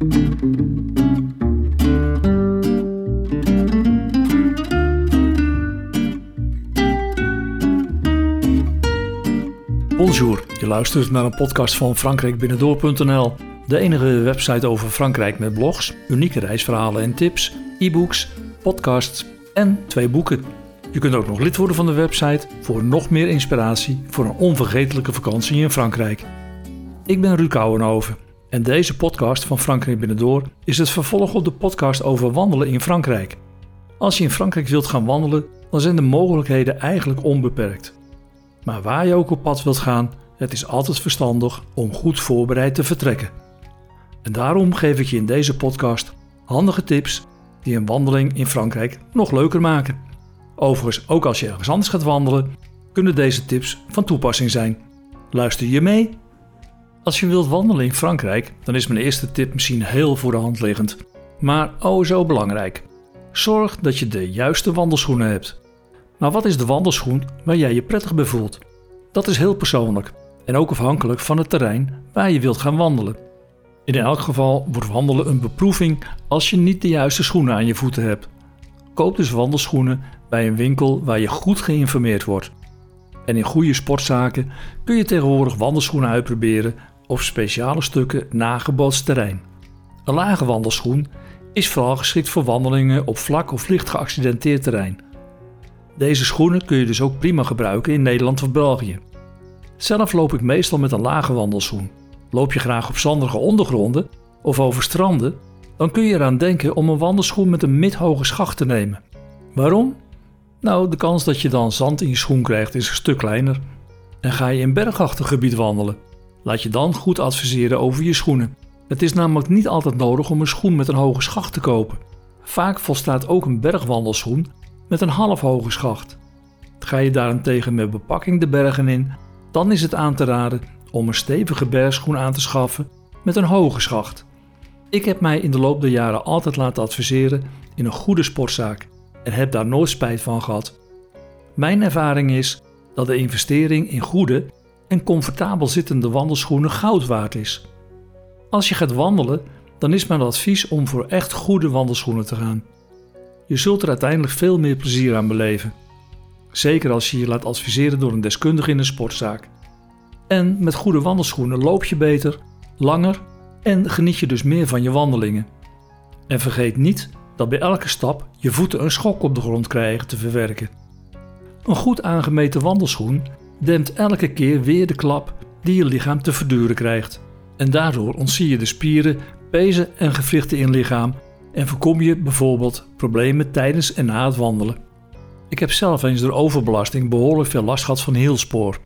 Bonjour, je luistert naar een podcast van frankrijkbinnendoor.nl, de enige website over Frankrijk met blogs, unieke reisverhalen en tips, e-books, podcasts en twee boeken. Je kunt ook nog lid worden van de website voor nog meer inspiratie voor een onvergetelijke vakantie in Frankrijk. Ik ben Ruud Kouwenhoven en deze podcast van Frankrijk Binnendoor is het vervolg op de podcast over wandelen in Frankrijk. Als je in Frankrijk wilt gaan wandelen, dan zijn de mogelijkheden eigenlijk onbeperkt. Maar waar je ook op pad wilt gaan, het is altijd verstandig om goed voorbereid te vertrekken. En daarom geef ik je in deze podcast handige tips die een wandeling in Frankrijk nog leuker maken. Overigens, ook als je ergens anders gaat wandelen, kunnen deze tips van toepassing zijn. Luister je mee? Als je wilt wandelen in Frankrijk, dan is mijn eerste tip misschien heel voor de hand liggend, maar oh zo belangrijk. Zorg dat je de juiste wandelschoenen hebt. Maar wat is de wandelschoen waar jij je prettig bij voelt? Dat is heel persoonlijk en ook afhankelijk van het terrein waar je wilt gaan wandelen. In elk geval wordt wandelen een beproeving als je niet de juiste schoenen aan je voeten hebt. Koop dus wandelschoenen bij een winkel waar je goed geïnformeerd wordt. En in goede sportzaken kun je tegenwoordig wandelschoenen uitproberen op speciale stukken nagebootst terrein. Een lage wandelschoen is vooral geschikt voor wandelingen op vlak of licht geaccidenteerd terrein. Deze schoenen kun je dus ook prima gebruiken in Nederland of België. Zelf loop ik meestal met een lage wandelschoen. Loop je graag op zandige ondergronden of over stranden, dan kun je eraan denken om een wandelschoen met een midhoge schacht te nemen. Waarom? Nou, de kans dat je dan zand in je schoen krijgt is een stuk kleiner. En ga je in bergachtig gebied wandelen, laat je dan goed adviseren over je schoenen. Het is namelijk niet altijd nodig om een schoen met een hoge schacht te kopen. Vaak volstaat ook een bergwandelschoen met een half hoge schacht. Ga je daarentegen met bepakking de bergen in, dan is het aan te raden om een stevige bergschoen aan te schaffen met een hoge schacht. Ik heb mij in de loop der jaren altijd laten adviseren in een goede sportzaak en heb daar nooit spijt van gehad. Mijn ervaring is dat de investering in goede en comfortabel zittende wandelschoenen goud waard is. Als je gaat wandelen, dan is mijn advies om voor echt goede wandelschoenen te gaan. Je zult er uiteindelijk veel meer plezier aan beleven. Zeker als je je laat adviseren door een deskundige in een sportzaak. En met goede wandelschoenen loop je beter, langer en geniet je dus meer van je wandelingen. En vergeet niet dat bij elke stap je voeten een schok op de grond krijgen te verwerken. Een goed aangemeten wandelschoen dempt elke keer weer de klap die je lichaam te verduren krijgt. En daardoor ontzie je de spieren, pezen en gewrichten in lichaam en voorkom je bijvoorbeeld problemen tijdens en na het wandelen. Ik heb zelf eens door overbelasting behoorlijk veel last gehad van hielspoor.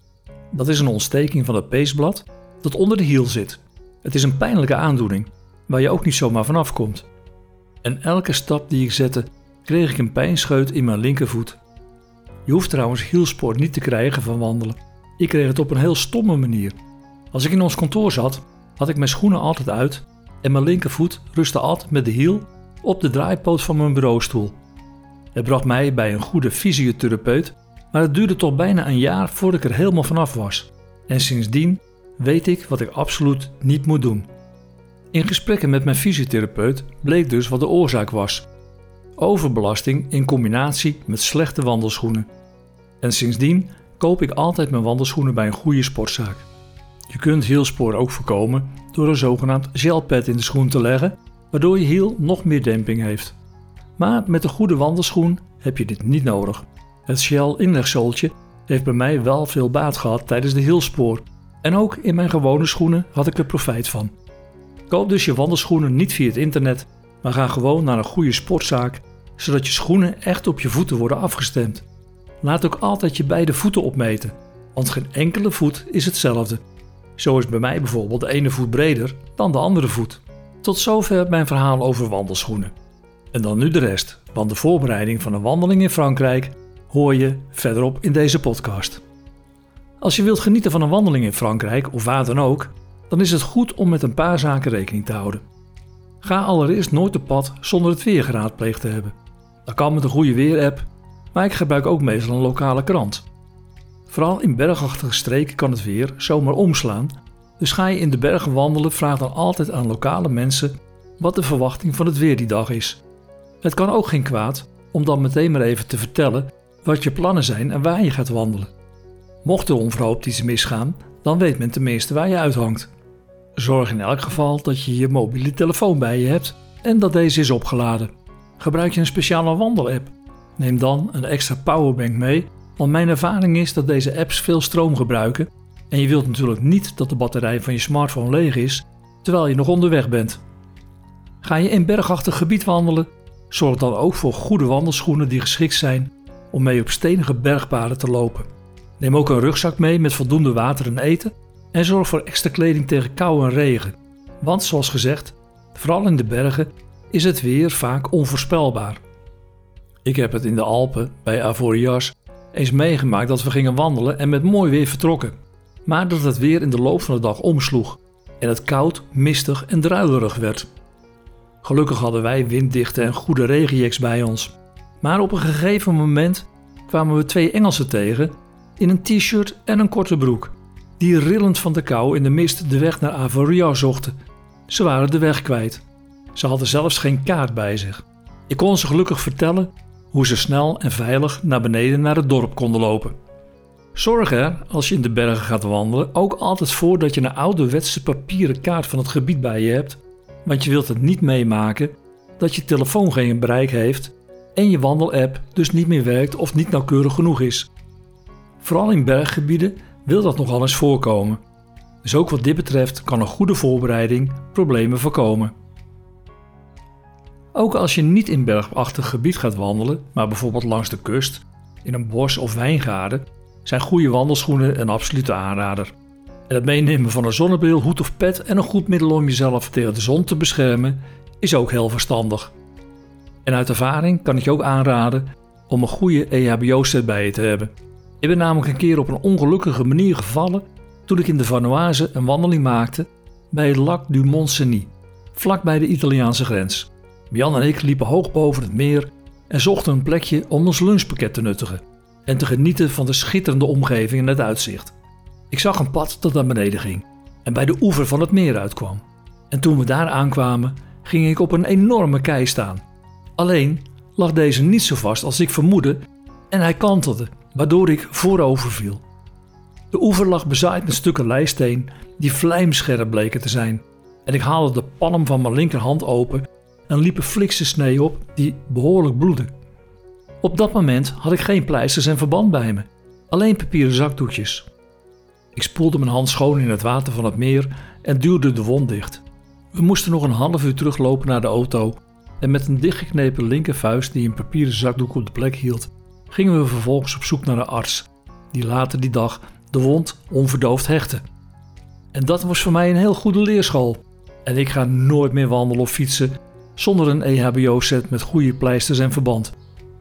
Dat is een ontsteking van het peesblad dat onder de hiel zit. Het is een pijnlijke aandoening waar je ook niet zomaar vanaf komt. En elke stap die ik zette, kreeg ik een pijnscheut in mijn linkervoet. Je hoeft trouwens hielspoor niet te krijgen van wandelen. Ik kreeg het op een heel stomme manier. Als ik in ons kantoor zat, had ik mijn schoenen altijd uit en mijn linkervoet rustte altijd met de hiel op de draaipoot van mijn bureaustoel. Het bracht mij bij een goede fysiotherapeut, maar het duurde toch bijna een jaar voordat ik er helemaal vanaf was. En sindsdien weet ik wat ik absoluut niet moet doen. In gesprekken met mijn fysiotherapeut bleek dus wat de oorzaak was. Overbelasting in combinatie met slechte wandelschoenen. En sindsdien koop ik altijd mijn wandelschoenen bij een goede sportzaak. Je kunt hielspoor ook voorkomen door een zogenaamd gelpad in de schoen te leggen, waardoor je hiel nog meer demping heeft. Maar met een goede wandelschoen heb je dit niet nodig. Het Shell inlegzooltje heeft bij mij wel veel baat gehad tijdens de hielspoor. En ook in mijn gewone schoenen had ik er profijt van. Koop dus je wandelschoenen niet via het internet, maar ga gewoon naar een goede sportzaak, zodat je schoenen echt op je voeten worden afgestemd. Laat ook altijd je beide voeten opmeten, want geen enkele voet is hetzelfde. Zo is bij mij bijvoorbeeld de ene voet breder dan de andere voet. Tot zover mijn verhaal over wandelschoenen. En dan nu de rest, want de voorbereiding van een wandeling in Frankrijk hoor je verderop in deze podcast. Als je wilt genieten van een wandeling in Frankrijk of waar dan ook, dan is het goed om met een paar zaken rekening te houden. Ga allereerst nooit op pad zonder het weer geraadpleegd te hebben. Dat kan met een goede weerapp, maar ik gebruik ook meestal een lokale krant. Vooral in bergachtige streken kan het weer zomaar omslaan, dus ga je in de bergen wandelen, vraag dan altijd aan lokale mensen wat de verwachting van het weer die dag is. Het kan ook geen kwaad om dan meteen maar even te vertellen wat je plannen zijn en waar je gaat wandelen. Mocht er onverhoopt iets misgaan, dan weet men tenminste waar je uithangt. Zorg in elk geval dat je je mobiele telefoon bij je hebt en dat deze is opgeladen. Gebruik je een speciale wandelapp? Neem dan een extra powerbank mee, want mijn ervaring is dat deze apps veel stroom gebruiken en je wilt natuurlijk niet dat de batterij van je smartphone leeg is terwijl je nog onderweg bent. Ga je in bergachtig gebied wandelen? Zorg dan ook voor goede wandelschoenen die geschikt zijn om mee op stenige bergpaden te lopen. Neem ook een rugzak mee met voldoende water en eten en zorg voor extra kleding tegen kou en regen. Want zoals gezegd, vooral in de bergen is het weer vaak onvoorspelbaar. Ik heb het in de Alpen bij Avoriaz eens meegemaakt dat we gingen wandelen en met mooi weer vertrokken. Maar dat het weer in de loop van de dag omsloeg en het koud, mistig en druilerig werd. Gelukkig hadden wij winddichte en goede regenjacks bij ons. Maar op een gegeven moment kwamen we twee Engelsen tegen in een t-shirt en een korte broek, die rillend van de kou in de mist de weg naar Avoria zochten. Ze waren de weg kwijt. Ze hadden zelfs geen kaart bij zich. Ik kon ze gelukkig vertellen hoe ze snel en veilig naar beneden naar het dorp konden lopen. Zorg er, als je in de bergen gaat wandelen, ook altijd voor dat je een ouderwetse papieren kaart van het gebied bij je hebt, want je wilt het niet meemaken dat je telefoon geen bereik heeft en je wandelapp dus niet meer werkt of niet nauwkeurig genoeg is. Vooral in berggebieden wil dat nogal eens voorkomen. Dus ook wat dit betreft kan een goede voorbereiding problemen voorkomen. Ook als je niet in bergachtig gebied gaat wandelen, maar bijvoorbeeld langs de kust, in een bos of wijngaarden, zijn goede wandelschoenen een absolute aanrader. En het meenemen van een zonnebril, hoed of pet en een goed middel om jezelf tegen de zon te beschermen is ook heel verstandig. En uit ervaring kan ik je ook aanraden om een goede EHBO-set bij je te hebben. Ik ben namelijk een keer op een ongelukkige manier gevallen toen ik in de Vanoise een wandeling maakte bij het Lac du Mont-Cenis, vlak bij de Italiaanse grens. Jan en ik liepen hoog boven het meer en zochten een plekje om ons lunchpakket te nuttigen en te genieten van de schitterende omgeving en het uitzicht. Ik zag een pad dat naar beneden ging en bij de oever van het meer uitkwam. En toen we daar aankwamen, ging ik op een enorme kei staan. Alleen lag deze niet zo vast als ik vermoedde en hij kantelde, waardoor ik voorover viel. De oever lag bezaaid met stukken lijsteen die vlijmscherp bleken te zijn. En ik haalde de palm van mijn linkerhand open en liep een flikse snee op die behoorlijk bloedde. Op dat moment had ik geen pleisters en verband bij me, alleen papieren zakdoekjes. Ik spoelde mijn hand schoon in het water van het meer en duwde de wond dicht. We moesten nog een half uur teruglopen naar de auto en met een dichtgeknepen linkervuist die een papieren zakdoek op de plek hield, gingen we vervolgens op zoek naar een arts, die later die dag de wond onverdoofd hechtte. En dat was voor mij een heel goede leerschool. En ik ga nooit meer wandelen of fietsen zonder een EHBO-set met goede pleisters en verband.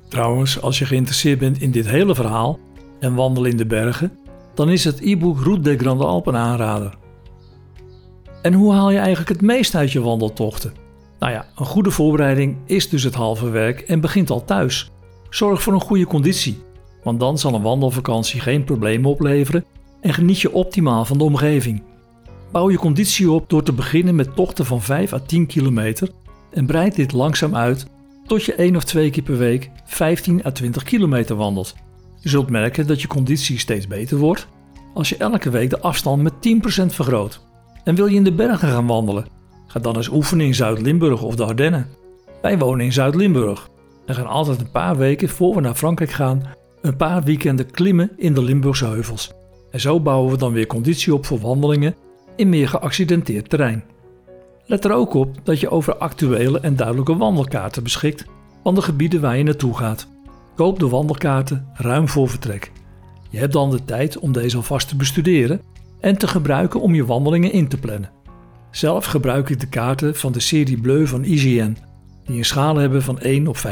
Trouwens, als je geïnteresseerd bent in dit hele verhaal en wandelen in de bergen, dan is het e-book Route des Grande Alpen aanrader. En hoe haal je eigenlijk het meest uit je wandeltochten? Nou ja, een goede voorbereiding is dus het halve werk en begint al thuis. Zorg voor een goede conditie, want dan zal een wandelvakantie geen problemen opleveren en geniet je optimaal van de omgeving. Bouw je conditie op door te beginnen met tochten van 5 à 10 kilometer en breid dit langzaam uit tot je één of twee keer per week 15 à 20 kilometer wandelt. Je zult merken dat je conditie steeds beter wordt als je elke week de afstand met 10% vergroot. En wil je in de bergen gaan wandelen? Ga dan eens oefenen in Zuid-Limburg of de Ardennen. Wij wonen in Zuid-Limburg en gaan altijd een paar weken voor we naar Frankrijk gaan een paar weekenden klimmen in de Limburgse heuvels. En zo bouwen we dan weer conditie op voor wandelingen in meer geaccidenteerd terrein. Let er ook op dat je over actuele en duidelijke wandelkaarten beschikt van de gebieden waar je naartoe gaat. Koop de wandelkaarten ruim voor vertrek. Je hebt dan de tijd om deze alvast te bestuderen en te gebruiken om je wandelingen in te plannen. Zelf gebruik ik de kaarten van de serie Bleu van IGN, die een schaal hebben van 1 op 25.000.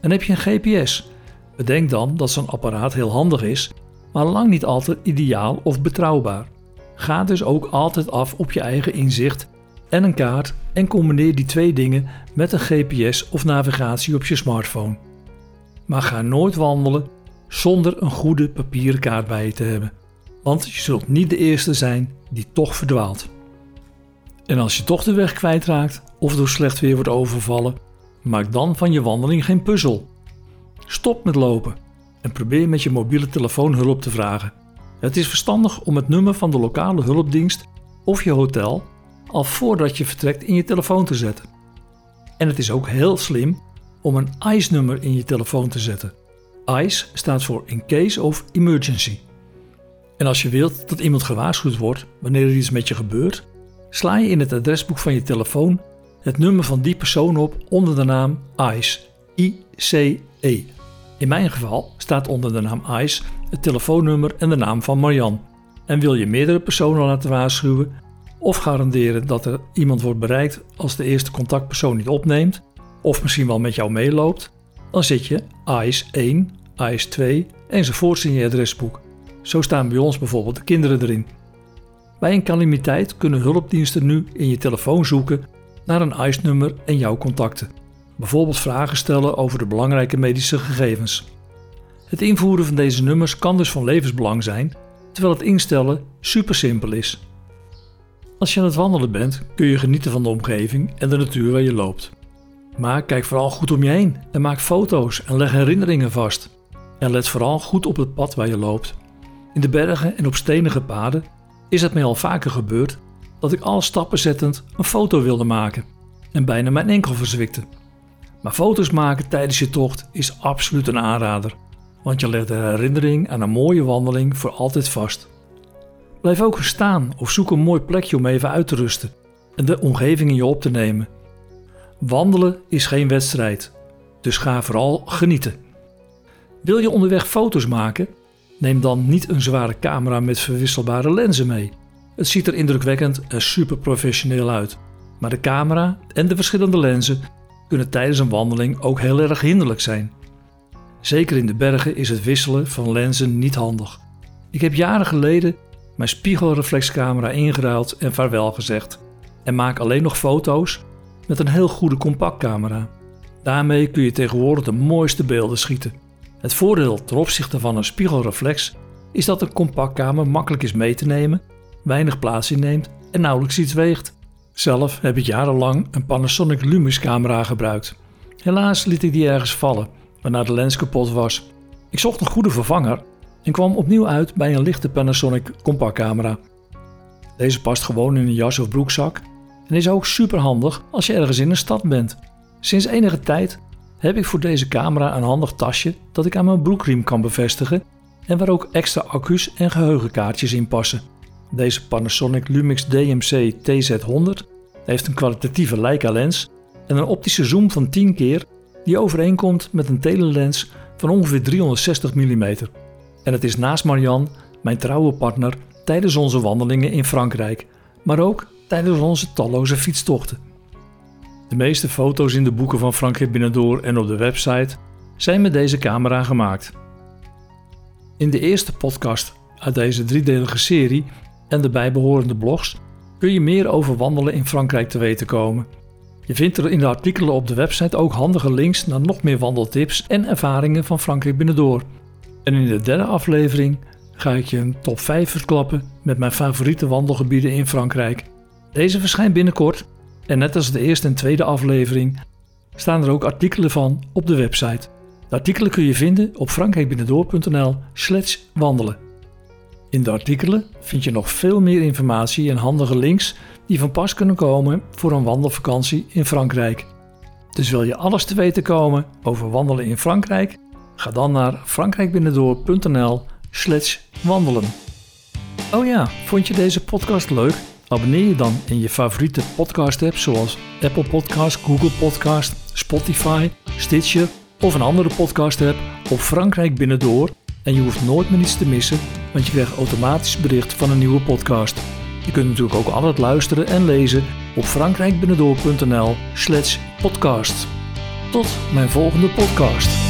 En heb je een GPS? Bedenk dan dat zo'n apparaat heel handig is, maar lang niet altijd ideaal of betrouwbaar. Ga dus ook altijd af op je eigen inzicht en een kaart en combineer die twee dingen met een GPS of navigatie op je smartphone. Maar ga nooit wandelen zonder een goede papieren kaart bij je te hebben, want je zult niet de eerste zijn die toch verdwaalt. En als je toch de weg kwijtraakt of door slecht weer wordt overvallen, maak dan van je wandeling geen puzzel. Stop met lopen en probeer met je mobiele telefoon hulp te vragen. Het is verstandig om het nummer van de lokale hulpdienst of je hotel al voordat je vertrekt in je telefoon te zetten. En het is ook heel slim om een ICE-nummer in je telefoon te zetten. ICE staat voor In Case of Emergency. En als je wilt dat iemand gewaarschuwd wordt wanneer er iets met je gebeurt, sla je in het adresboek van je telefoon het nummer van die persoon op onder de naam ICE. ICE. In mijn geval staat onder de naam ICE het telefoonnummer en de naam van Marian. En wil je meerdere personen laten waarschuwen of garanderen dat er iemand wordt bereikt als de eerste contactpersoon niet opneemt of misschien wel met jou meeloopt, dan zit je ICE 1, ICE 2 enzovoorts in je adresboek. Zo staan bij ons bijvoorbeeld de kinderen erin. Bij een calamiteit kunnen hulpdiensten nu in je telefoon zoeken naar een ICE-nummer en jouw contacten. Bijvoorbeeld vragen stellen over de belangrijke medische gegevens. Het invoeren van deze nummers kan dus van levensbelang zijn, terwijl het instellen super simpel is. Als je aan het wandelen bent, kun je genieten van de omgeving en de natuur waar je loopt. Maar kijk vooral goed om je heen en maak foto's en leg herinneringen vast. En let vooral goed op het pad waar je loopt. In de bergen en op stenige paden is het mij al vaker gebeurd dat ik al stappen zettend een foto wilde maken en bijna mijn enkel verzwikte. Maar foto's maken tijdens je tocht is absoluut een aanrader, want je legt de herinnering aan een mooie wandeling voor altijd vast. Blijf ook staan of zoek een mooi plekje om even uit te rusten en de omgeving in je op te nemen. Wandelen is geen wedstrijd, dus ga vooral genieten. Wil je onderweg foto's maken? Neem dan niet een zware camera met verwisselbare lenzen mee. Het ziet er indrukwekkend en super professioneel uit. Maar de camera en de verschillende lenzen kunnen tijdens een wandeling ook heel erg hinderlijk zijn. Zeker in de bergen is het wisselen van lenzen niet handig. Ik heb jaren geleden mijn spiegelreflexcamera ingeruild en vaarwel gezegd en maak alleen nog foto's met een heel goede compactcamera. Daarmee kun je tegenwoordig de mooiste beelden schieten. Het voordeel ten opzichte van een spiegelreflex is dat een compactcamera makkelijk is mee te nemen, weinig plaats inneemt en nauwelijks iets weegt. Zelf heb ik jarenlang een Panasonic Lumix camera gebruikt. Helaas liet ik die ergens vallen, waarna de lens kapot was. Ik zocht een goede vervanger en kwam opnieuw uit bij een lichte Panasonic compactcamera. Deze past gewoon in een jas of broekzak en is ook super handig als je ergens in een stad bent. Sinds enige tijd heb ik voor deze camera een handig tasje dat ik aan mijn broekriem kan bevestigen en waar ook extra accu's en geheugenkaartjes in passen. Deze Panasonic Lumix DMC TZ100 heeft een kwalitatieve Leica lens en een optische zoom van 10 keer die overeenkomt met een telelens van ongeveer 360 mm. En het is naast Marianne, mijn trouwe partner, tijdens onze wandelingen in Frankrijk, maar ook tijdens onze talloze fietstochten. De meeste foto's in de boeken van Frankrijk Binnendoor en op de website zijn met deze camera gemaakt. In de eerste podcast uit deze driedelige serie en de bijbehorende blogs kun je meer over wandelen in Frankrijk te weten komen. Je vindt er in de artikelen op de website ook handige links naar nog meer wandeltips en ervaringen van Frankrijk Binnendoor. En in de derde aflevering ga ik je een top 5 verklappen met mijn favoriete wandelgebieden in Frankrijk. Deze verschijnt binnenkort en net als de eerste en tweede aflevering staan er ook artikelen van op de website. De artikelen kun je vinden op frankrijkbinnendoor.nl slash wandelen. In de artikelen vind je nog veel meer informatie en handige links die van pas kunnen komen voor een wandelvakantie in Frankrijk. Dus wil je alles te weten komen over wandelen in Frankrijk? Ga dan naar frankrijkbinnendoor.nl slash wandelen. Oh ja, vond je deze podcast leuk? Abonneer je dan in je favoriete podcast app zoals Apple Podcast, Google Podcast, Spotify, Stitcher of een andere podcast app op Frankrijk Binnendoor en je hoeft nooit meer iets te missen, want je krijgt automatisch bericht van een nieuwe podcast. Je kunt natuurlijk ook altijd luisteren en lezen op frankrijkbinnendoor.nl slash podcast. Tot mijn volgende podcast.